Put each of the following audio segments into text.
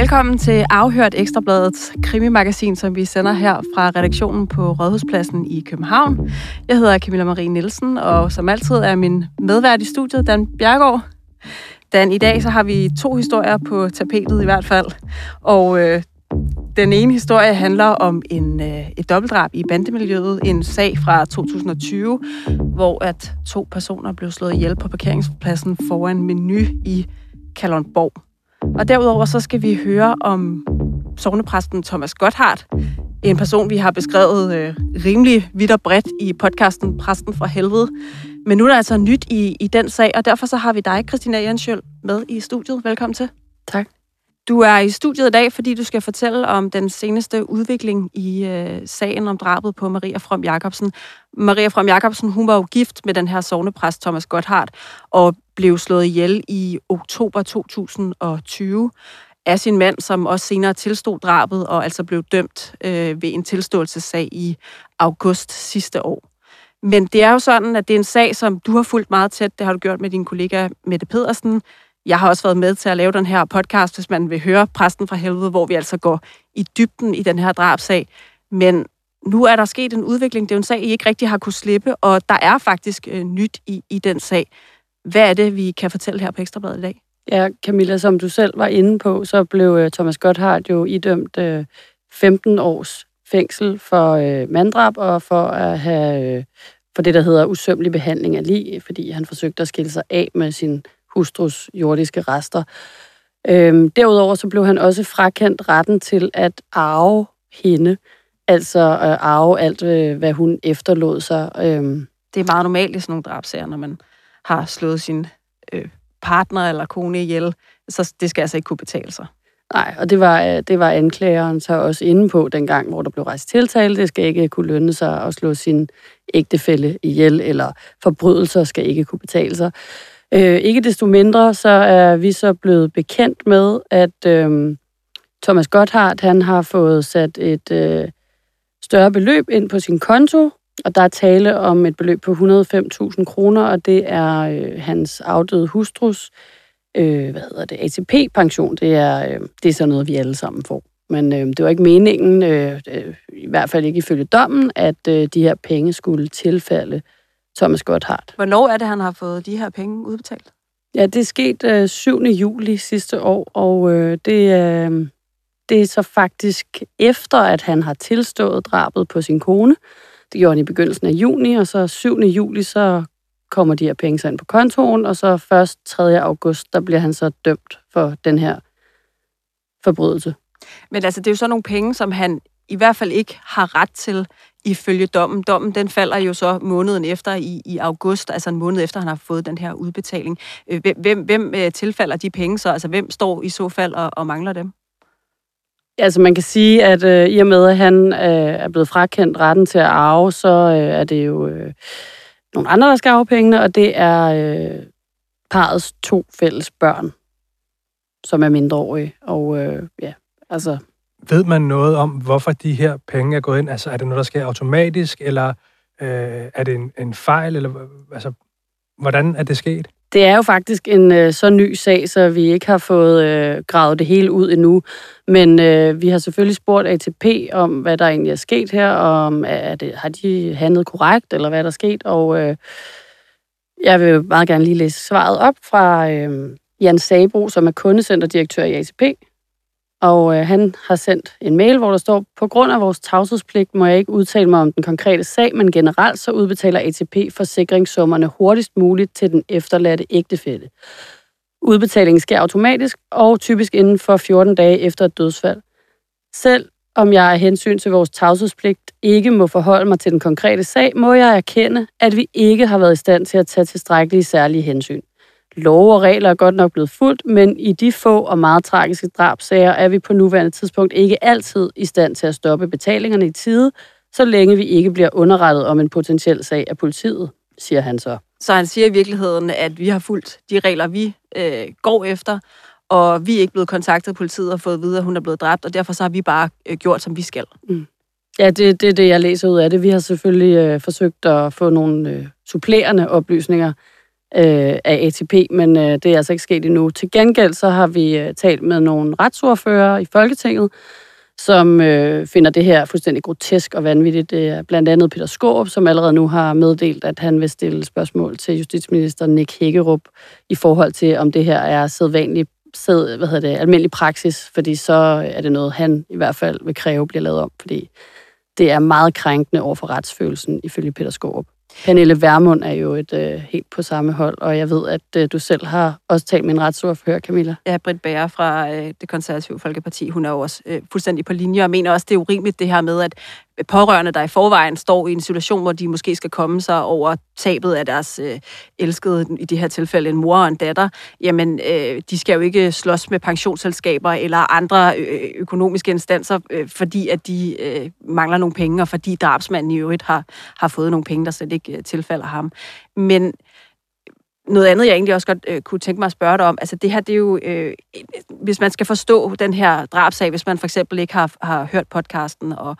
Velkommen til Afhørt Ekstrabladets krimimagasin, som vi sender her fra redaktionen på Rådhuspladsen i København. Jeg hedder Camilla Marie Nielsen, og som altid er min medvært i studiet, Dan Bjergård. Dan, i dag så har vi to historier på tapetet i hvert fald. Og øh, den ene historie handler om en, øh, et dobbeltdrab i bandemiljøet. En sag fra 2020, hvor at to personer blev slået ihjel på parkeringspladsen foran menu i Kalundborg. Og derudover så skal vi høre om sovnepræsten Thomas Gotthardt, en person, vi har beskrevet øh, rimelig vidt og bredt i podcasten Præsten fra Helvede. Men nu er der altså nyt i, i den sag, og derfor så har vi dig, Christina Jensjøl, med i studiet. Velkommen til. Tak. Du er i studiet i dag, fordi du skal fortælle om den seneste udvikling i øh, sagen om drabet på Maria From Jacobsen. Maria From Jacobsen, hun var jo gift med den her sovnepræst Thomas Gotthardt, og blev slået ihjel i oktober 2020 af sin mand, som også senere tilstod drabet og altså blev dømt øh, ved en tilståelsessag i august sidste år. Men det er jo sådan, at det er en sag, som du har fulgt meget tæt. Det har du gjort med din kollega Mette Pedersen. Jeg har også været med til at lave den her podcast, hvis man vil høre Præsten fra Helvede, hvor vi altså går i dybden i den her drabsag. Men nu er der sket en udvikling. Det er jo en sag, I ikke rigtig har kunne slippe, og der er faktisk øh, nyt i, i den sag. Hvad er det, vi kan fortælle her på Ekstrabladet i dag? Ja, Camilla, som du selv var inde på, så blev øh, Thomas Gotthardt jo idømt øh, 15 års fængsel for øh, manddrab og for at have øh, for det, der hedder usømmelig behandling af lig, fordi han forsøgte at skille sig af med sin hustrus jordiske rester. Øhm, derudover så blev han også frakendt retten til at arve hende, altså at arve alt, øh, hvad hun efterlod sig. Øhm. Det er meget normalt i sådan nogle drabsager, når man har slået sin øh, partner eller kone ihjel, så det skal altså ikke kunne betale sig. Nej, og det var, øh, det var anklageren så også inde på dengang, hvor der blev rejst tiltale. Det skal ikke kunne lønne sig at slå sin ægtefælle ihjel, eller forbrydelser skal ikke kunne betale sig. Øh, ikke desto mindre, så er vi så blevet bekendt med, at øh, Thomas Gotthardt, han har fået sat et øh, større beløb ind på sin konto, og der er tale om et beløb på 105.000 kroner, og det er øh, hans afdøde hustrus øh, hvad hedder det, ATP-pension. Det er, øh, det er sådan noget, vi alle sammen får. Men øh, det var ikke meningen, øh, øh, i hvert fald ikke ifølge dommen, at øh, de her penge skulle tilfalde Thomas Gotthardt. Hvornår er det, han har fået de her penge udbetalt? Ja, det er sket øh, 7. juli sidste år, og øh, det, øh, det er så faktisk efter, at han har tilstået drabet på sin kone. Det gjorde han i begyndelsen af juni, og så 7. juli, så kommer de her penge så ind på kontoen, og så først 3. august, der bliver han så dømt for den her forbrydelse. Men altså, det er jo så nogle penge, som han i hvert fald ikke har ret til ifølge dommen. Dommen den falder jo så måneden efter i, i august, altså en måned efter, han har fået den her udbetaling. Øh, hvem, hvem, hvem øh, tilfalder de penge så? Altså hvem står i så fald og, og mangler dem? Altså man kan sige, at øh, i og med, at han øh, er blevet frakendt retten til at arve, så øh, er det jo øh, nogle andre, der skal arve pengene, og det er øh, parets to fælles børn, som er mindreårige. Og øh, ja, altså ved man noget om, hvorfor de her penge er gået ind? Altså, er det noget, der sker automatisk, eller øh, er det en, en fejl, eller altså, hvordan er det sket? Det er jo faktisk en øh, så ny sag, så vi ikke har fået øh, gravet det hele ud endnu. Men øh, vi har selvfølgelig spurgt ATP om, hvad der egentlig er sket her, og om er det, har de handlet korrekt, eller hvad der er sket. Og øh, jeg vil meget gerne lige læse svaret op fra øh, Jan Sabro, som er kundecenterdirektør i ATP. Og øh, han har sendt en mail, hvor der står, på grund af vores tavshedspligt må jeg ikke udtale mig om den konkrete sag, men generelt så udbetaler ATP forsikringssummerne hurtigst muligt til den efterladte ægtefælle. Udbetalingen sker automatisk og typisk inden for 14 dage efter et dødsfald. Selv om jeg af hensyn til vores tavshedspligt ikke må forholde mig til den konkrete sag, må jeg erkende, at vi ikke har været i stand til at tage tilstrækkelige særlige hensyn. Love og regler er godt nok blevet fuldt, men i de få og meget tragiske drabsager er vi på nuværende tidspunkt ikke altid i stand til at stoppe betalingerne i tide, så længe vi ikke bliver underrettet om en potentiel sag af politiet, siger han så. Så han siger i virkeligheden, at vi har fulgt de regler, vi øh, går efter, og vi er ikke blevet kontaktet af politiet og fået at vide, at hun er blevet dræbt, og derfor så har vi bare øh, gjort, som vi skal. Mm. Ja, det er det, det, jeg læser ud af det. Vi har selvfølgelig øh, forsøgt at få nogle øh, supplerende oplysninger, øh, af ATP, men øh, det er altså ikke sket endnu. Til gengæld så har vi øh, talt med nogle retsordfører i Folketinget, som øh, finder det her fuldstændig grotesk og vanvittigt. Det er blandt andet Peter Skåb, som allerede nu har meddelt, at han vil stille spørgsmål til justitsminister Nick Hækkerup i forhold til, om det her er sædvanlig sæd, hvad hedder det, almindelig praksis, fordi så er det noget, han i hvert fald vil kræve bliver lavet om, fordi det er meget krænkende over for retsfølelsen, ifølge Peter Skåb. Pernille Vermund er jo et øh, helt på samme hold, og jeg ved, at øh, du selv har også talt med en retsordfører, Camilla. Ja, Britt Bager fra øh, det konservative Folkeparti, hun er jo også øh, fuldstændig på linje, og mener også, det er urimeligt det her med, at pårørende, der i forvejen står i en situation, hvor de måske skal komme sig over tabet af deres øh, elskede, i det her tilfælde en mor og en datter, jamen øh, de skal jo ikke slås med pensionsselskaber eller andre øh, økonomiske instanser, øh, fordi at de øh, mangler nogle penge, og fordi drabsmanden i øvrigt har, har fået nogle penge, der slet ikke øh, tilfalder ham. Men noget andet, jeg egentlig også godt øh, kunne tænke mig at spørge dig om, altså det her, det er jo, øh, hvis man skal forstå den her drabsag, hvis man for eksempel ikke har, har hørt podcasten og,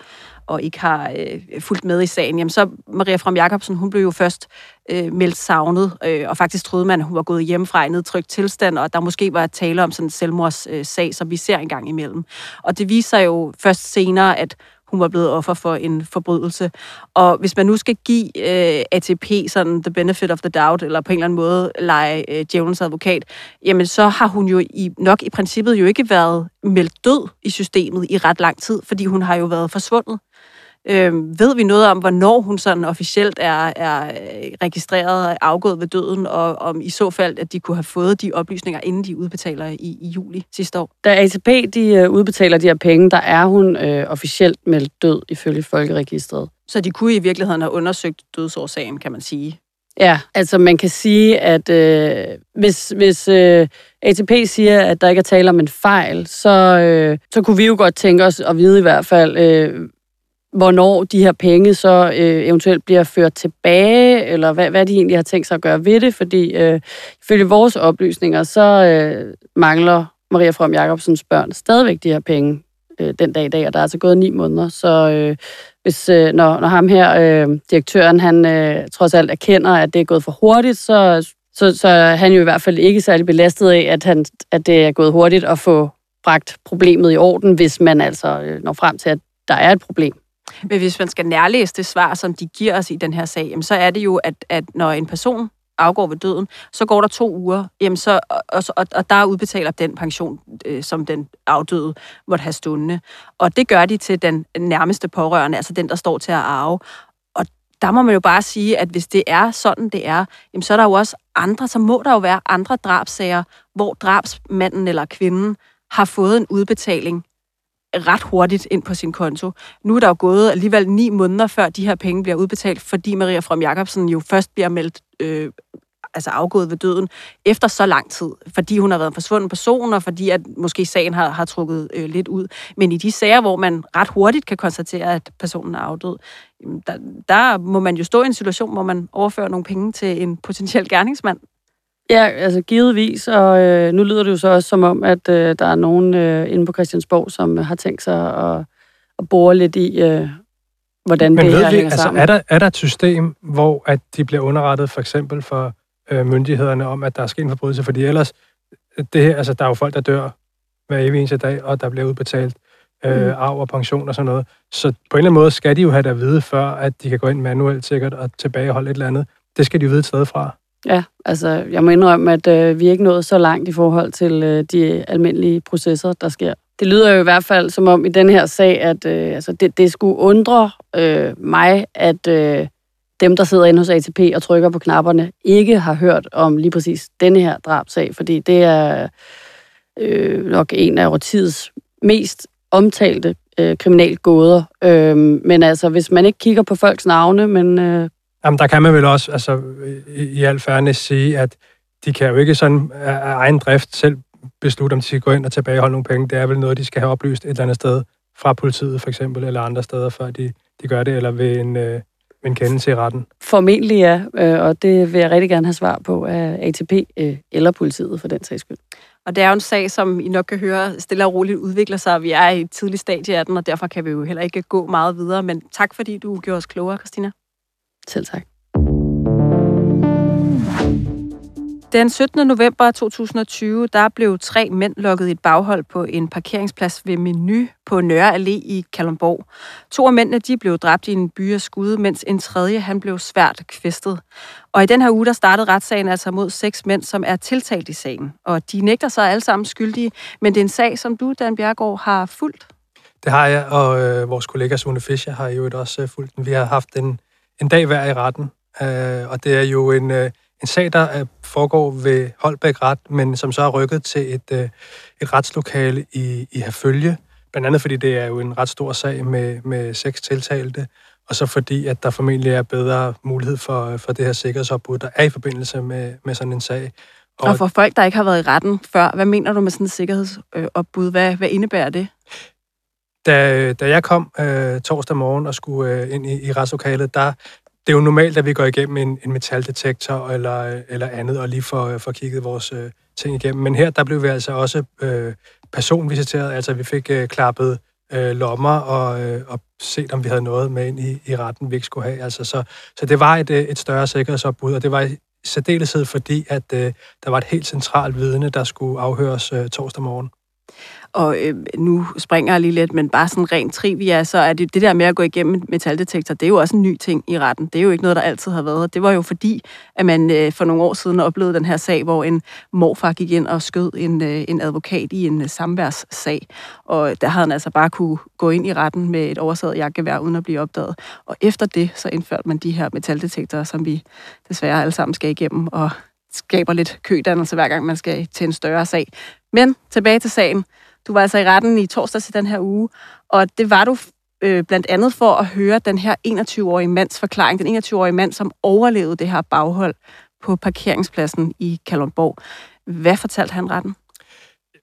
og ikke har øh, fulgt med i sagen, jamen så Maria Fram Jacobsen, hun blev jo først øh, meldt savnet, øh, og faktisk troede man, at hun var gået hjemmefra i nedtrykt tilstand, og der måske var tale om sådan en selvmordssag, øh, som vi ser engang imellem. Og det viser jo først senere, at hun var blevet offer for en forbrydelse. Og hvis man nu skal give øh, ATP sådan the benefit of the doubt, eller på en eller anden måde lege øh, djævelens advokat, jamen så har hun jo i, nok i princippet jo ikke været meldt død i systemet i ret lang tid, fordi hun har jo været forsvundet. Øh, ved vi noget om, hvornår hun sådan officielt er, er øh, registreret og afgået ved døden, og om i så fald, at de kunne have fået de oplysninger, inden de udbetaler i, i juli sidste år? Da ATP de, uh, udbetaler de her penge, der er hun uh, officielt meldt død ifølge Folkeregistret. Så de kunne i virkeligheden have undersøgt dødsårsagen, kan man sige? Ja, altså man kan sige, at øh, hvis, hvis øh, ATP siger, at der ikke er tale om en fejl, så, øh, så kunne vi jo godt tænke os at vide i hvert fald, øh, hvornår de her penge så øh, eventuelt bliver ført tilbage, eller hvad, hvad de egentlig har tænkt sig at gøre ved det, fordi øh, ifølge vores oplysninger, så øh, mangler Maria From Jacobsens børn stadigvæk de her penge øh, den dag i dag, og der er altså gået ni måneder, så øh, hvis, øh, når, når ham her, øh, direktøren, han øh, trods alt erkender, at det er gået for hurtigt, så, så, så er han jo i hvert fald ikke særlig belastet af, at, han, at det er gået hurtigt at få bragt problemet i orden, hvis man altså øh, når frem til, at der er et problem. Men hvis man skal nærlæse det svar, som de giver os i den her sag, så er det jo, at, at når en person afgår ved døden, så går der to uger, jamen så, og, og, og der udbetaler den pension, øh, som den afdøde måtte have stående. Og det gør de til den nærmeste pårørende, altså den, der står til at arve. Og der må man jo bare sige, at hvis det er sådan, det er, jamen så er der jo også andre, så må der jo være andre drabsager, hvor drabsmanden eller kvinden har fået en udbetaling ret hurtigt ind på sin konto. Nu er der jo gået alligevel ni måneder, før de her penge bliver udbetalt, fordi Maria From Jacobsen jo først bliver meldt øh, altså afgået ved døden efter så lang tid, fordi hun har været en forsvunden person, og fordi at måske sagen har, har trukket øh, lidt ud. Men i de sager, hvor man ret hurtigt kan konstatere, at personen er afdød, der, der må man jo stå i en situation, hvor man overfører nogle penge til en potentiel gerningsmand. Ja, altså givetvis, og øh, nu lyder det jo så også som om, at øh, der er nogen øh, inde på Christiansborg, som har tænkt sig at, at bore lidt i, øh, hvordan Men det her vi, hænger altså, sammen. Er der, er der et system, hvor at de bliver underrettet for eksempel for øh, myndighederne om, at der er sket en forbrydelse? Fordi ellers, det her, altså, der er jo folk, der dør hver evig eneste dag, og der bliver udbetalt øh, mm. arv og pension og sådan noget. Så på en eller anden måde skal de jo have det at vide, før at de kan gå ind manuelt sikkert og tilbageholde et eller andet. Det skal de vide et sted fra. Ja, altså jeg må indrømme, at øh, vi er ikke nået så langt i forhold til øh, de almindelige processer, der sker. Det lyder jo i hvert fald som om i den her sag, at øh, altså, det, det skulle undre øh, mig, at øh, dem, der sidder inde hos ATP og trykker på knapperne, ikke har hørt om lige præcis denne her drabsag, fordi det er øh, nok en af årtidets mest omtalte øh, kriminalgåder. Øh, men altså, hvis man ikke kigger på folks navne, men øh, Jamen, der kan man vel også altså, i, i al fairness sige, at de kan jo ikke sådan af, af egen drift selv beslutte, om de skal gå ind og tilbageholde nogle penge. Det er vel noget, de skal have oplyst et eller andet sted fra politiet for eksempel, eller andre steder, før de, de gør det, eller ved en, øh, en kendelse i retten. Formentlig ja, øh, og det vil jeg rigtig gerne have svar på af ATP øh, eller politiet for den sags skyld. Og det er jo en sag, som I nok kan høre stille og roligt udvikler sig. Vi er i et tidligt stadie af den, og derfor kan vi jo heller ikke gå meget videre. Men tak fordi du gjorde os klogere, Christina. Selv tak. Den 17. november 2020, der blev tre mænd lukket i et baghold på en parkeringsplads ved Menu på Nørre Allé i Kalundborg. To af mændene de blev dræbt i en by af skud, mens en tredje han blev svært kvæstet. Og i den her uge, der startede retssagen altså mod seks mænd, som er tiltalt i sagen. Og de nægter sig alle sammen skyldige, men det er en sag, som du, Dan Bjergård, har fulgt. Det har jeg, og øh, vores kollega Sune Fischer har jo også øh, fulgt den. Vi har haft en, en dag hver i retten, øh, og det er jo en... Øh, en sag, der øh, foregår ved Holbæk Ret, men som så er rykket til et, øh, et retslokale i, i Herfølge. Blandt andet fordi det er jo en ret stor sag med, med seks tiltalte, og så fordi, at der formentlig er bedre mulighed for, øh, for det her sikkerhedsopbud, der er i forbindelse med, med sådan en sag. Og, og for folk, der ikke har været i retten før, hvad mener du med sådan et sikkerhedsopbud? Hvad, hvad indebærer det? Da, da jeg kom øh, torsdag morgen og skulle øh, ind i, i retslokalet, der det er jo normalt, at vi går igennem en, en metaldetektor eller, øh, eller andet, og lige får, øh, får kigget vores øh, ting igennem. Men her, der blev vi altså også øh, personvisiteret, altså vi fik øh, klappet øh, lommer og, øh, og set, om vi havde noget med ind i, i retten, vi ikke skulle have. Altså, så, så det var et, øh, et større sikkerhedsopbud, og det var i særdeleshed fordi, at øh, der var et helt centralt vidne, der skulle afhøres øh, torsdag morgen. Og øh, nu springer jeg lige lidt, men bare sådan rent trivia, så er det det der med at gå igennem metaldetektor, det er jo også en ny ting i retten. Det er jo ikke noget, der altid har været. Det var jo fordi, at man øh, for nogle år siden oplevede den her sag, hvor en morfar gik ind og skød en, øh, en advokat i en øh, samværssag. Og der havde han altså bare kunne gå ind i retten med et oversaget jagtgevær, uden at blive opdaget. Og efter det, så indførte man de her metaldetektorer, som vi desværre alle sammen skal igennem, og skaber lidt kødannelse, hver gang man skal til en større sag. Men tilbage til sagen. Du var altså i retten i torsdags i den her uge, og det var du øh, blandt andet for at høre den her 21-årige mands forklaring. Den 21-årige mand, som overlevede det her baghold på parkeringspladsen i Kalundborg. Hvad fortalte han retten?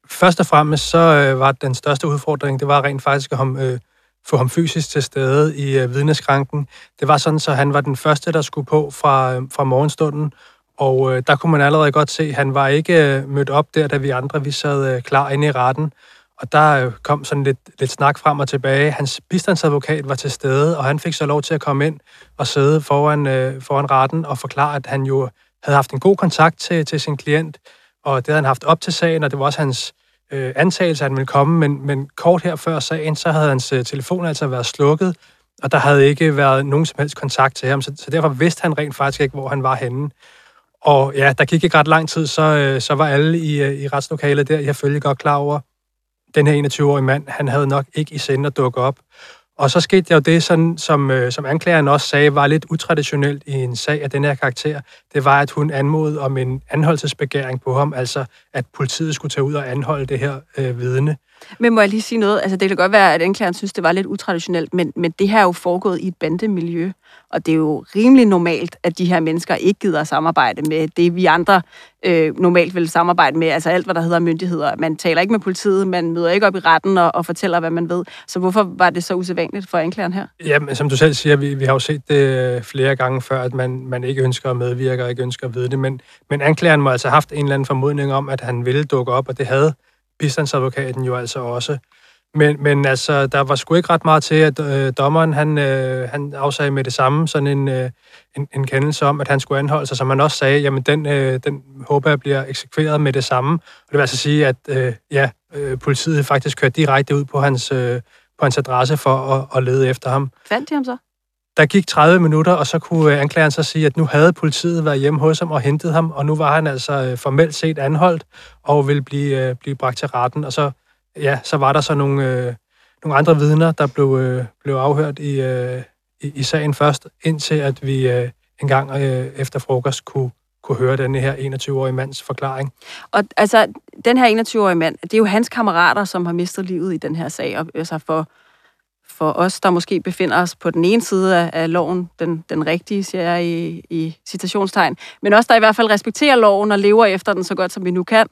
Først og fremmest så øh, var den største udfordring, det var rent faktisk at ham, øh, få ham fysisk til stede i øh, vidneskranken. Det var sådan, så han var den første, der skulle på fra, øh, fra morgenstunden, og øh, der kunne man allerede godt se, at han var ikke øh, mødt op der, da vi andre vi sad øh, klar inde i retten. Og der øh, kom sådan lidt, lidt snak frem og tilbage. Hans bistandsadvokat var til stede, og han fik så lov til at komme ind og sidde foran, øh, foran retten og forklare, at han jo havde haft en god kontakt til, til sin klient, og det havde han haft op til sagen, og det var også hans øh, antagelse, at han ville komme. Men, men kort her før sagen, så havde hans øh, telefon altså været slukket, og der havde ikke været nogen som helst kontakt til ham, så, så derfor vidste han rent faktisk ikke, hvor han var henne. Og ja, der gik ikke ret lang tid, så, øh, så var alle i, øh, i retslokalet der, jeg følger godt klar over, den her 21-årige mand, han havde nok ikke i sinde at dukke op. Og så skete jo det, sådan, som, øh, som anklageren også sagde, var lidt utraditionelt i en sag af den her karakter. Det var, at hun anmodede om en anholdelsesbegæring på ham, altså at politiet skulle tage ud og anholde det her øh, vidne. Men må jeg lige sige noget? Altså, det kan godt være, at anklageren synes, det var lidt utraditionelt, men, men det her er jo foregået i et bandemiljø, og det er jo rimelig normalt, at de her mennesker ikke gider at samarbejde med det, vi andre øh, normalt vil samarbejde med, altså alt, hvad der hedder myndigheder. Man taler ikke med politiet, man møder ikke op i retten og, og fortæller, hvad man ved. Så hvorfor var det så usædvanligt for anklageren her? Jamen, som du selv siger, vi, vi har jo set det flere gange før, at man, man ikke ønsker at medvirke og ikke ønsker at vide det, men, men anklageren må altså have haft en eller anden formodning om, at han ville dukke op, og det havde bistandsadvokaten jo altså også. Men, men altså, der var sgu ikke ret meget til, at øh, dommeren han, øh, han afsagde med det samme sådan en, øh, en, en kendelse om, at han skulle anholde sig, som man også sagde, jamen den, øh, den håber jeg bliver eksekveret med det samme. Og det vil altså sige, at øh, ja, øh, politiet faktisk kørte direkte ud på hans, øh, på hans adresse for at, at lede efter ham. Fandt de ham så? Der gik 30 minutter, og så kunne øh, anklageren så sige, at nu havde politiet været hjemme hos ham og hentet ham, og nu var han altså øh, formelt set anholdt og ville blive, øh, blive bragt til retten. Og så, ja, så var der så nogle, nogle andre vidner, der blev, blev afhørt i, i, i sagen først, indtil at vi en gang efter frokost kunne, kunne høre den her 21-årige mands forklaring. Og altså, den her 21-årige mand, det er jo hans kammerater, som har mistet livet i den her sag, og altså for for os, der måske befinder os på den ene side af, af loven, den, den rigtige, siger jeg i, i citationstegn, men også der i hvert fald respekterer loven og lever efter den så godt, som vi nu kan.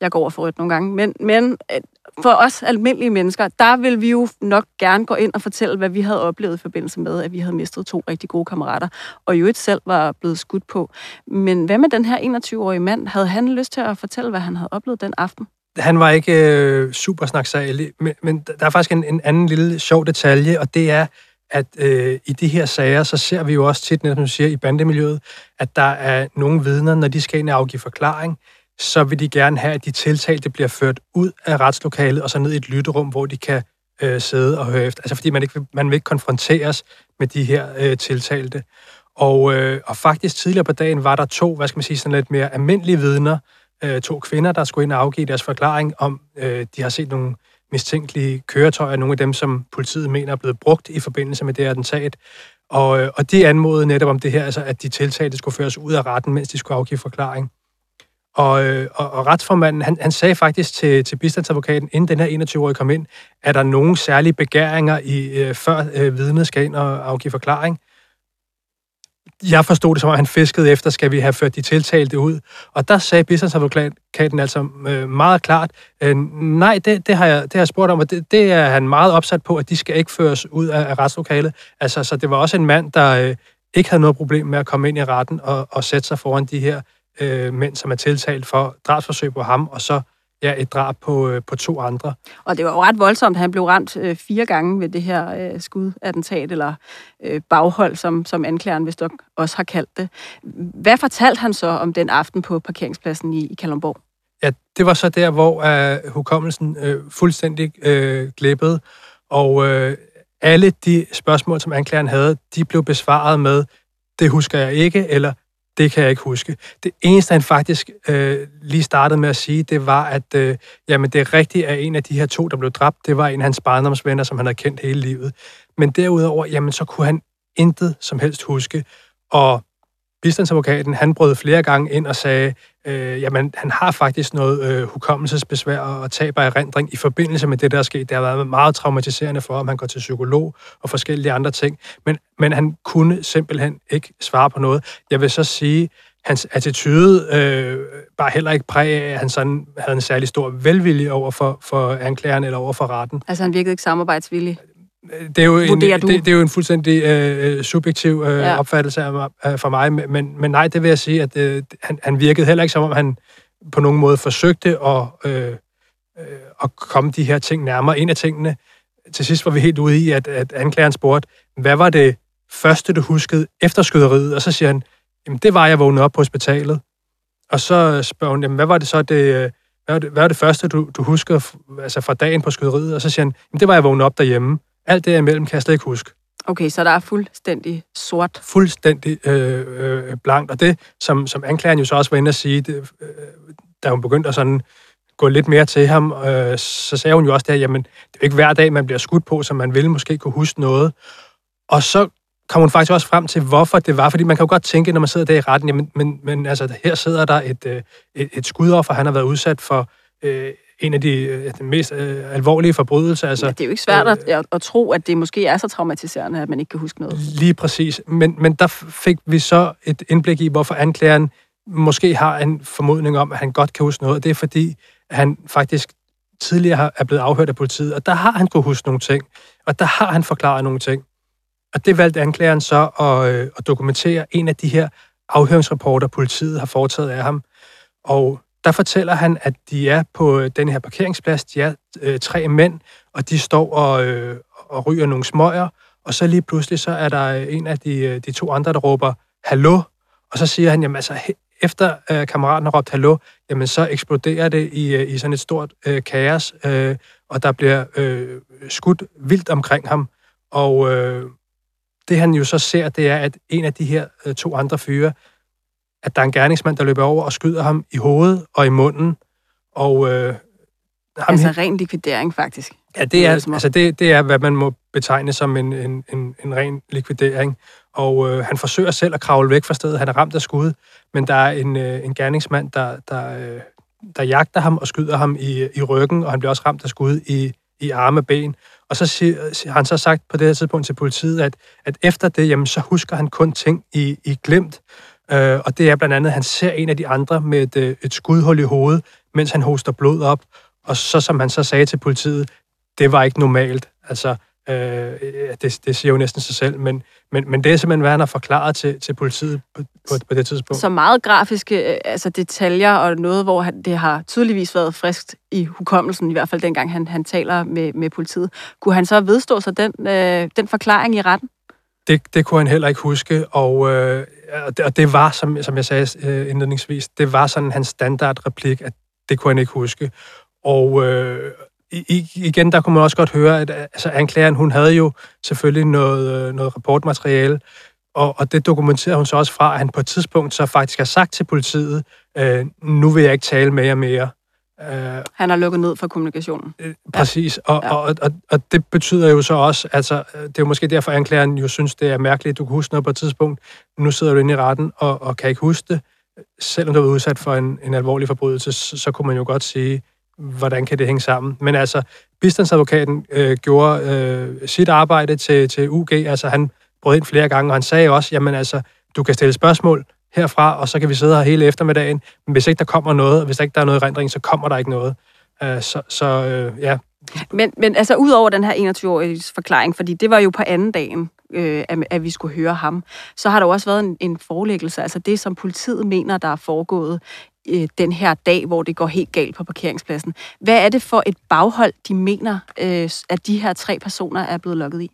Jeg går over for et nogle gange, men, men øh, for os almindelige mennesker, der vil vi jo nok gerne gå ind og fortælle, hvad vi havde oplevet i forbindelse med, at vi havde mistet to rigtig gode kammerater, og jo ikke selv var blevet skudt på. Men hvad med den her 21-årige mand? Havde han lyst til at fortælle, hvad han havde oplevet den aften? Han var ikke øh, super snaksagelig, men, men der er faktisk en, en anden lille sjov detalje, og det er, at øh, i de her sager, så ser vi jo også tit, som du siger, i bandemiljøet, at der er nogle vidner, når de skal ind og afgive forklaring, så vil de gerne have, at de tiltalte bliver ført ud af retslokalet og så ned i et lytterum, hvor de kan øh, sidde og høre efter. Altså fordi man ikke, man vil ikke konfronteres med de her øh, tiltalte. Og, øh, og faktisk tidligere på dagen var der to, hvad skal man sige, sådan lidt mere almindelige vidner, øh, to kvinder, der skulle ind og afgive deres forklaring om, øh, de har set nogle mistænkelige køretøjer, nogle af dem, som politiet mener er blevet brugt i forbindelse med det attentat. Og, øh, og de anmodede netop om det her, altså at de tiltalte skulle føres ud af retten, mens de skulle afgive forklaring. Og, øh, og, og retsformanden, han, han sagde faktisk til, til bistandsadvokaten, inden den her 21-årige kom ind, er der nogen særlige begæringer, i, øh, før øh, vidnet skal ind og afgive forklaring? Jeg forstod det som, at han fiskede efter, skal vi have ført de tiltalte ud. Og der sagde bistandsadvokaten altså øh, meget klart, øh, nej, det, det, har jeg, det har jeg spurgt om, og det, det er han meget opsat på, at de skal ikke føres ud af, af retslokalet. Altså, så det var også en mand, der øh, ikke havde noget problem med at komme ind i retten og, og sætte sig foran de her øh, mænd, som er tiltalt for drabsforsøg på ham, og så ja, et drab på, øh, på to andre. Og det var jo ret voldsomt. Han blev ramt øh, fire gange ved det her øh, skudattentat, eller øh, baghold, som, som anklageren vist også har kaldt det. Hvad fortalte han så om den aften på parkeringspladsen i, i Kalundborg? Ja, det var så der, hvor øh, hukommelsen øh, fuldstændig øh, glippede, og øh, alle de spørgsmål, som anklageren havde, de blev besvaret med, det husker jeg ikke, eller det kan jeg ikke huske. Det eneste, han faktisk øh, lige startede med at sige, det var, at øh, jamen, det er rigtigt, at en af de her to, der blev dræbt, det var en af hans barndomsvenner, som han havde kendt hele livet. Men derudover, jamen, så kunne han intet som helst huske. Og bistandsadvokaten, han brød flere gange ind og sagde, øh, jamen, han har faktisk noget øh, hukommelsesbesvær og tab af erindring i forbindelse med det, der er sket. Det har været meget traumatiserende for ham. Han går til psykolog og forskellige andre ting. Men, men han kunne simpelthen ikke svare på noget. Jeg vil så sige, hans attitude øh, bare heller ikke præg af, at han sådan havde en særlig stor velvilje over for, for anklageren eller over for retten. Altså han virkede ikke samarbejdsvillig? Det er jo en, det, det er jo en fuldstændig øh, subjektiv øh, ja. opfattelse af, af, for mig, men, men nej, det vil jeg sige, at øh, han, han virkede heller ikke som om, han på nogen måde forsøgte at, øh, øh, at komme de her ting nærmere. En af tingene, til sidst var vi helt ude i, at, at anklageren spurgte, hvad var det første, du huskede efter skyderiet? Og så siger han, jamen det var, jeg vågnede op på hospitalet. Og så spørger hun, jamen hvad var det så, det, øh, hvad var det, hvad var det første, du, du husker altså fra dagen på skyderiet? Og så siger han, jamen det var, jeg vågnede op derhjemme. Alt det imellem kan jeg slet ikke huske. Okay, så der er fuldstændig sort. Fuldstændig øh, øh, blankt. Og det, som, som anklageren jo så også var inde at sige, det, øh, da hun begyndte at sådan gå lidt mere til ham, øh, så sagde hun jo også det jamen, det er jo ikke hver dag, man bliver skudt på, så man vil måske kunne huske noget. Og så kom hun faktisk også frem til, hvorfor det var. Fordi man kan jo godt tænke, når man sidder der i retten, jamen, men, men altså, her sidder der et, øh, et, et skudoffer, han har været udsat for øh, en af de, øh, de mest øh, alvorlige forbrydelser. Altså, ja, det er jo ikke svært øh, at, at tro, at det måske er så traumatiserende, at man ikke kan huske noget. Lige præcis. Men, men der fik vi så et indblik i, hvorfor anklageren måske har en formodning om, at han godt kan huske noget. Det er fordi, han faktisk tidligere er blevet afhørt af politiet, og der har han kunne huske nogle ting, og der har han forklaret nogle ting. Og det valgte anklageren så at, øh, at dokumentere en af de her afhøringsrapporter, politiet har foretaget af ham. Og der fortæller han, at de er på øh, den her parkeringsplads. De er øh, tre mænd, og de står og, øh, og ryger nogle smøger. Og så lige pludselig, så er der øh, en af de, øh, de to andre, der råber, hallo. Og så siger han, jamen altså, efter øh, kammeraten har råbt hallo, jamen så eksploderer det i, i sådan et stort øh, kaos, øh, og der bliver øh, skudt vildt omkring ham. Og øh, det han jo så ser, det er, at en af de her øh, to andre fyre, at der er en gerningsmand, der løber over og skyder ham i hovedet og i munden. Og, øh, ham altså ren likvidering, faktisk. Ja, det er, altså det, det er, hvad man må betegne som en, en, en, en ren likvidering. Og øh, han forsøger selv at kravle væk fra stedet. Han er ramt af skud, men der er en, øh, en gerningsmand, der, der, øh, der jagter ham og skyder ham i, i ryggen, og han bliver også ramt af skud i, i arme og ben. Og så siger, har han så sagt på det her tidspunkt til politiet, at, at efter det, jamen, så husker han kun ting i, i glemt. Øh, og det er blandt andet, at han ser en af de andre med et, øh, et skudhul i hovedet, mens han hoster blod op. Og så, som han så sagde til politiet, det var ikke normalt. Altså, Øh, det, det siger jo næsten sig selv, men, men, men det er simpelthen, hvad han har forklaret til, til politiet på, på, på det tidspunkt. Så meget grafiske øh, altså detaljer og noget, hvor han, det har tydeligvis været friskt i hukommelsen, i hvert fald dengang han, han taler med, med politiet. Kunne han så vedstå sig den, øh, den forklaring i retten? Det, det kunne han heller ikke huske, og, øh, og det var, som, som jeg sagde øh, indledningsvis, det var sådan hans standardreplik, at det kunne han ikke huske. Og, øh, i, igen, der kunne man også godt høre, at øh, altså, anklageren, hun havde jo selvfølgelig noget, øh, noget rapportmateriale, og, og det dokumenterer hun så også fra, at han på et tidspunkt så faktisk har sagt til politiet, øh, nu vil jeg ikke tale med jer mere. Øh, han har lukket ned for kommunikationen. Øh, præcis, ja. og, ja. Og, og, og det betyder jo så også, altså det er jo måske derfor, anklageren jo synes, det er mærkeligt, at du kan huske noget på et tidspunkt. Nu sidder du inde i retten og, og kan ikke huske det. Selvom du er udsat for en, en alvorlig forbrydelse, så, så kunne man jo godt sige, hvordan kan det hænge sammen? Men altså, bistandsadvokaten øh, gjorde øh, sit arbejde til, til UG, altså han brød ind flere gange, og han sagde også, jamen altså, du kan stille spørgsmål herfra, og så kan vi sidde her hele eftermiddagen, men hvis ikke der kommer noget, og hvis der ikke der er noget rendring, så kommer der ikke noget. Uh, så så uh, ja. Men, men altså, ud over den her 21-årige forklaring, fordi det var jo på anden dagen, øh, at, at vi skulle høre ham, så har der jo også været en, en forelæggelse, altså det, som politiet mener, der er foregået øh, den her dag, hvor det går helt galt på parkeringspladsen. Hvad er det for et baghold, de mener, øh, at de her tre personer er blevet lukket i?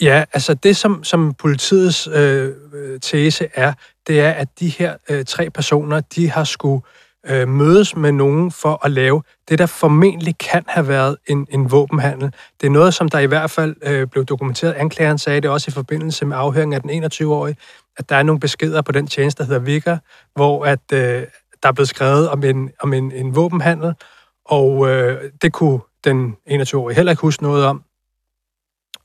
Ja, altså det, som, som politiets øh, øh, tese er, det er, at de her øh, tre personer, de har skulle øh, mødes med nogen for at lave det, der formentlig kan have været en, en våbenhandel. Det er noget, som der i hvert fald øh, blev dokumenteret. Anklageren sagde det også i forbindelse med afhøringen af den 21-årige, at der er nogle beskeder på den tjeneste, der hedder Vigger, hvor at, øh, der er blevet skrevet om en, om en, en våbenhandel, og øh, det kunne den 21-årige heller ikke huske noget om.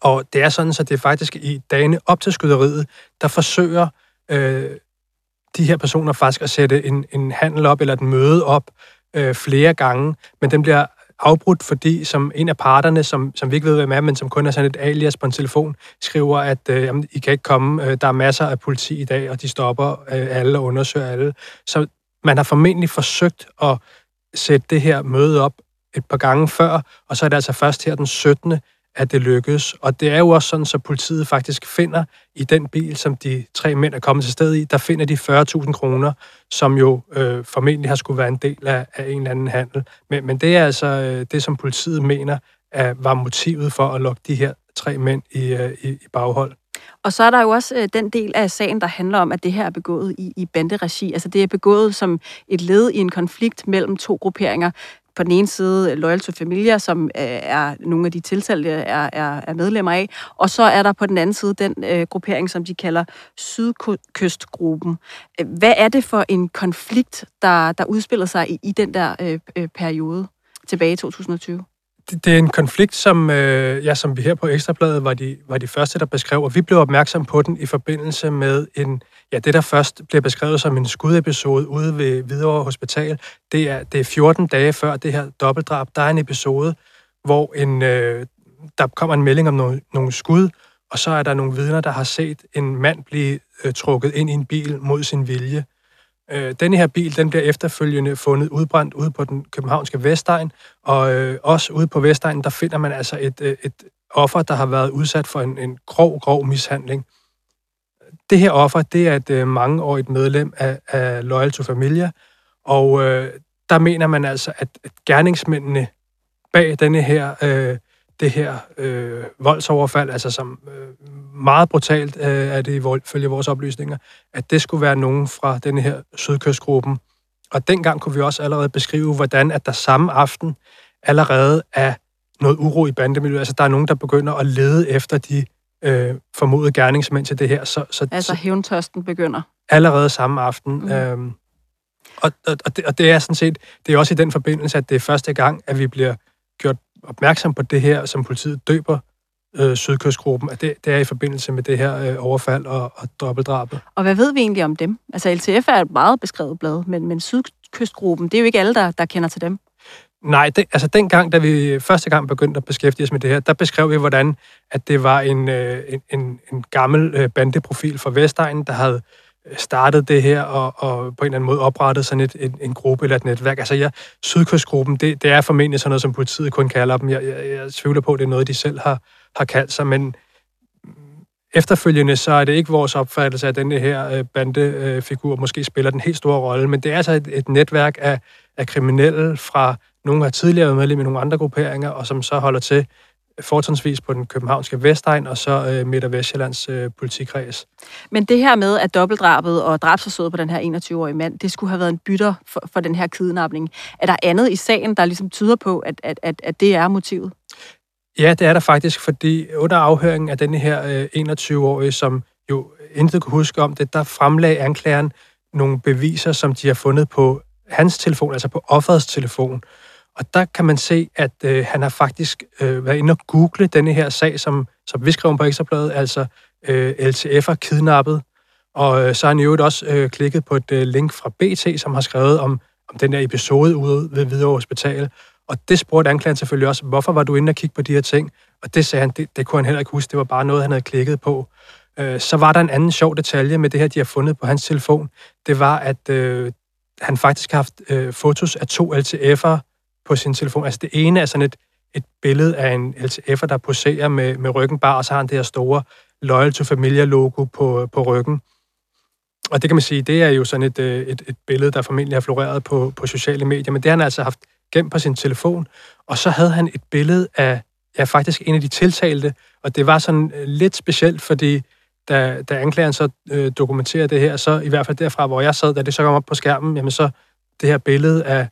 Og det er sådan, så det er faktisk i dagene op til skyderiet, der forsøger øh, de her personer faktisk at sætte en, en handel op, eller et møde op øh, flere gange, men den bliver afbrudt, fordi som en af parterne, som, som vi ikke ved, hvem er, men som kun er sådan et alias på en telefon, skriver, at øh, jamen, I kan ikke komme, øh, der er masser af politi i dag, og de stopper øh, alle og undersøger alle. Så man har formentlig forsøgt at sætte det her møde op et par gange før, og så er det altså først her den 17 at det lykkes. Og det er jo også sådan, så politiet faktisk finder i den bil, som de tre mænd er kommet til sted i, der finder de 40.000 kroner, som jo øh, formentlig har skulle være en del af, af en eller anden handel. Men, men det er altså øh, det, som politiet mener, er, var motivet for at lokke de her tre mænd i, øh, i, i baghold. Og så er der jo også øh, den del af sagen, der handler om, at det her er begået i, i banderegi. Altså det er begået som et led i en konflikt mellem to grupperinger på den ene side øh, Loyal to Familia, som øh, er nogle af de tiltalte øh, er, er, er medlemmer af, og så er der på den anden side den øh, gruppering, som de kalder Sydkystgruppen. Øh, hvad er det for en konflikt, der, der udspiller sig i, i den der øh, periode tilbage i 2020? Det, det er en konflikt, som, øh, ja, som vi her på Ekstrabladet var de, var de første, der beskrev, og vi blev opmærksom på den i forbindelse med en, ja, det der først blev beskrevet som en skudepisode ude ved Hvidovre Hospital. Det er, det er 14 dage før det her dobbeltdrab. Der er en episode, hvor en, øh, der kommer en melding om nogle, nogle skud, og så er der nogle vidner, der har set en mand blive øh, trukket ind i en bil mod sin vilje. Øh, denne her bil, den bliver efterfølgende fundet udbrændt ude på den københavnske Vestegn, og øh, også ude på Vestegn, der finder man altså et, øh, et offer, der har været udsat for en, en grov, grov mishandling. Det her offer, det er et øh, mangeårigt medlem af, af Loyal to Familia, og øh, der mener man altså, at, at gerningsmændene bag denne her øh, det her øh, voldsoverfald, altså som øh, meget brutalt øh, er det følge vores oplysninger, at det skulle være nogen fra denne her sydkystgruppen. Og dengang kunne vi også allerede beskrive, hvordan at der samme aften allerede er noget uro i bandemiljøet. Altså der er nogen, der begynder at lede efter de øh, formodede gerningsmænd til det her. Så, så, altså hævntørsten begynder? Allerede samme aften. Mm. Øhm, og, og, og, det, og det er sådan set, det er også i den forbindelse, at det er første gang, at vi bliver gjort opmærksom på det her, som politiet døber øh, Sydkystgruppen, at det, det er i forbindelse med det her øh, overfald og, og dobbeltdrabet. Og hvad ved vi egentlig om dem? Altså LTF er et meget beskrevet blad, men, men Sydkystgruppen, det er jo ikke alle, der, der kender til dem. Nej, det, altså dengang, da vi første gang begyndte at beskæftige os med det her, der beskrev vi, hvordan at det var en, øh, en, en, en gammel øh, bandeprofil fra Vestegnen, der havde startet det her og, og på en eller anden måde oprettet sådan et, en, en gruppe eller et netværk. Altså ja, Sydkystgruppen, det, det er formentlig sådan noget, som politiet kun kalder dem. Jeg, jeg, jeg tvivler på, at det er noget, de selv har, har kaldt sig, men efterfølgende så er det ikke vores opfattelse, at denne her øh, bandefigur måske spiller den helt store rolle, men det er altså et, et netværk af, af kriminelle fra nogle har tidligere været medlem i nogle andre grupperinger, og som så holder til fortrinsvis på den københavnske Vestegn og så øh, Midt- og Vestjyllands øh, politikreds. Men det her med, at dobbeltdrabet og drabsforsøget på den her 21-årige mand, det skulle have været en bytter for, for den her kidnapning. Er der andet i sagen, der ligesom tyder på, at, at, at, at det er motivet? Ja, det er der faktisk, fordi under afhøringen af denne her øh, 21-årige, som jo intet kunne huske om det, der fremlagde anklageren nogle beviser, som de har fundet på hans telefon, altså på offerets telefon. Og der kan man se, at øh, han har faktisk øh, været inde og google denne her sag, som, som vi skrev på Ekstrabladet, altså øh, LTF'er kidnappet. Og øh, så har han jo også øh, klikket på et øh, link fra BT, som har skrevet om, om den der episode ude ved Hvidovre Hospital. Og det spurgte anklageren selvfølgelig også, hvorfor var du inde og kigge på de her ting? Og det sagde han, det, det kunne han heller ikke huske, det var bare noget, han havde klikket på. Øh, så var der en anden sjov detalje med det her, de har fundet på hans telefon. Det var, at øh, han faktisk har haft øh, fotos af to LTF'er på sin telefon. Altså det ene er sådan et, et billede af en LTF'er, der poserer med, med ryggen bare, og så har han det her store Loyal to Familia-logo på, på ryggen. Og det kan man sige, det er jo sådan et, øh, et, et billede, der formentlig har floreret på, på sociale medier, men det har han altså haft gemt på sin telefon. Og så havde han et billede af, ja, faktisk en af de tiltalte, og det var sådan øh, lidt specielt, fordi da, da anklageren så øh, dokumenterer det her, så i hvert fald derfra, hvor jeg sad, da det så kom op på skærmen, jamen så det her billede af,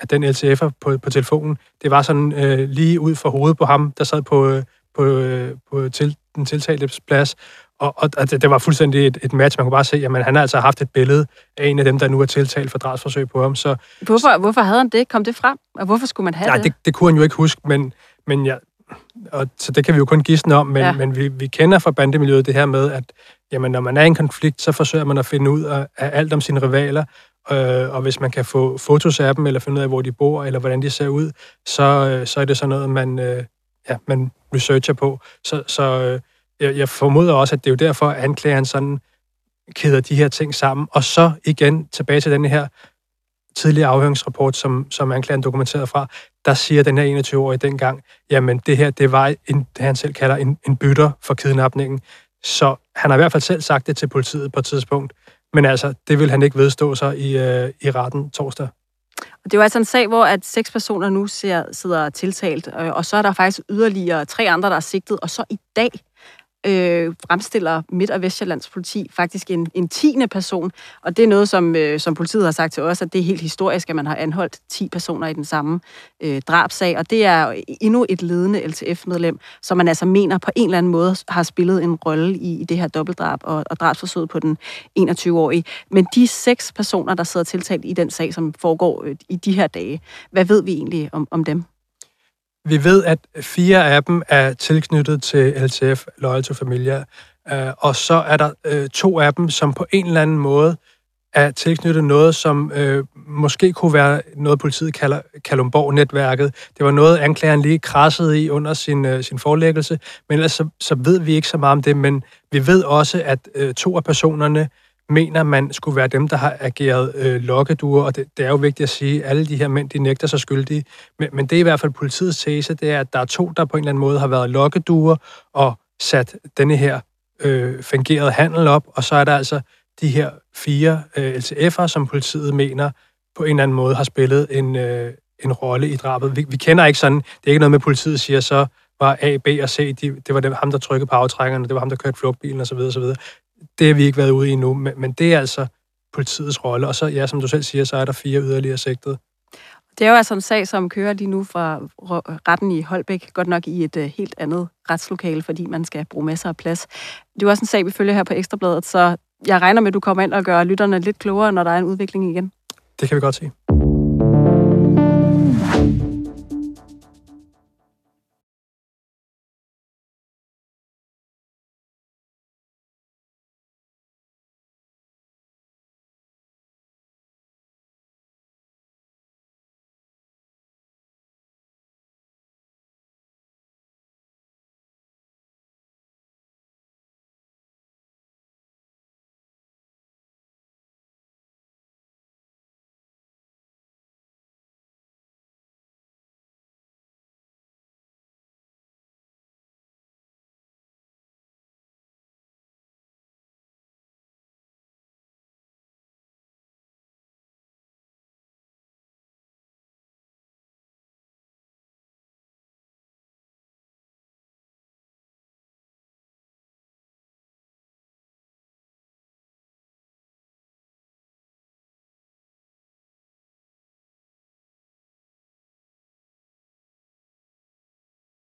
af den LTF'er på, på telefonen, det var sådan øh, lige ud for hovedet på ham, der sad på, øh, på, øh, på til, den tiltalte plads, og, og, og det, det var fuldstændig et, et match. Man kunne bare se, at han har altså haft et billede af en af dem, der nu er tiltalt for drabsforsøg på ham. Så, hvorfor, hvorfor havde han det? Kom det frem? Og hvorfor skulle man have nej, det? det? Det kunne han jo ikke huske, men, men ja, og, så det kan vi jo kun gisne om, men, ja. men vi, vi kender fra bandemiljøet det her med, at jamen, når man er i en konflikt, så forsøger man at finde ud af, af alt om sine rivaler, øh, og hvis man kan få fotos af dem, eller finde ud af, hvor de bor, eller hvordan de ser ud, så, øh, så er det sådan noget, man, øh, ja, man researcher på. Så, så øh, jeg, jeg formoder også, at det er jo derfor, at anklageren sådan kæder de her ting sammen. Og så igen tilbage til den her tidligere afhøringsrapport, som, som anklageren dokumenterede fra, der siger den her 21-årige dengang, jamen det her, det var en, det han selv kalder en, en bytter for kidnapningen. Så han har i hvert fald selv sagt det til politiet på et tidspunkt. Men altså, det vil han ikke vedstå sig i, øh, i retten torsdag. Og Det er jo altså en sag, hvor at seks personer nu ser, sidder tiltalt, øh, og så er der faktisk yderligere tre andre, der er sigtet, og så i dag øh, fremstiller Midt- og Vestjyllands politi faktisk en, en tiende person. Og det er noget, som, øh, som politiet har sagt til os, at det er helt historisk, at man har anholdt 10 personer i den samme øh, drabsag. Og det er endnu et ledende LTF-medlem, som man altså mener på en eller anden måde har spillet en rolle i, i det her dobbeltdrab og, og drabsforsøget på den 21-årige. Men de seks personer, der sidder tiltalt i den sag, som foregår øh, i de her dage, hvad ved vi egentlig om, om dem? Vi ved, at fire af dem er tilknyttet til LTF, Loyal to Familia, øh, og så er der øh, to af dem, som på en eller anden måde er tilknyttet noget, som øh, måske kunne være noget, politiet kalder Kalumborg-netværket. Det var noget, anklageren lige krassede i under sin, øh, sin forelæggelse, men ellers så, så ved vi ikke så meget om det, men vi ved også, at øh, to af personerne mener, man skulle være dem, der har ageret øh, lokkeduer, og det, det er jo vigtigt at sige, at alle de her mænd, de nægter sig skyldige. Men, men det er i hvert fald politiets tese, det er, at der er to, der på en eller anden måde har været lokkeduer og sat denne her øh, fungerede handel op, og så er der altså de her fire øh, LTF'er, som politiet mener på en eller anden måde har spillet en, øh, en rolle i drabet. Vi, vi kender ikke sådan, det er ikke noget med, at politiet siger, så var A, B og C, de, det var dem, ham, der trykkede på aftrækkerne, det var ham, der kørte flugtbilen osv. osv. Det har vi ikke været ude i endnu, men, men det er altså politiets rolle. Og så, ja, som du selv siger, så er der fire yderligere sigtede. Det er jo altså en sag, som kører lige nu fra retten i Holbæk, godt nok i et uh, helt andet retslokale, fordi man skal bruge masser af plads. Det er jo også en sag, vi følger her på Ekstrabladet, så jeg regner med, at du kommer ind og gør lytterne lidt klogere, når der er en udvikling igen. Det kan vi godt se.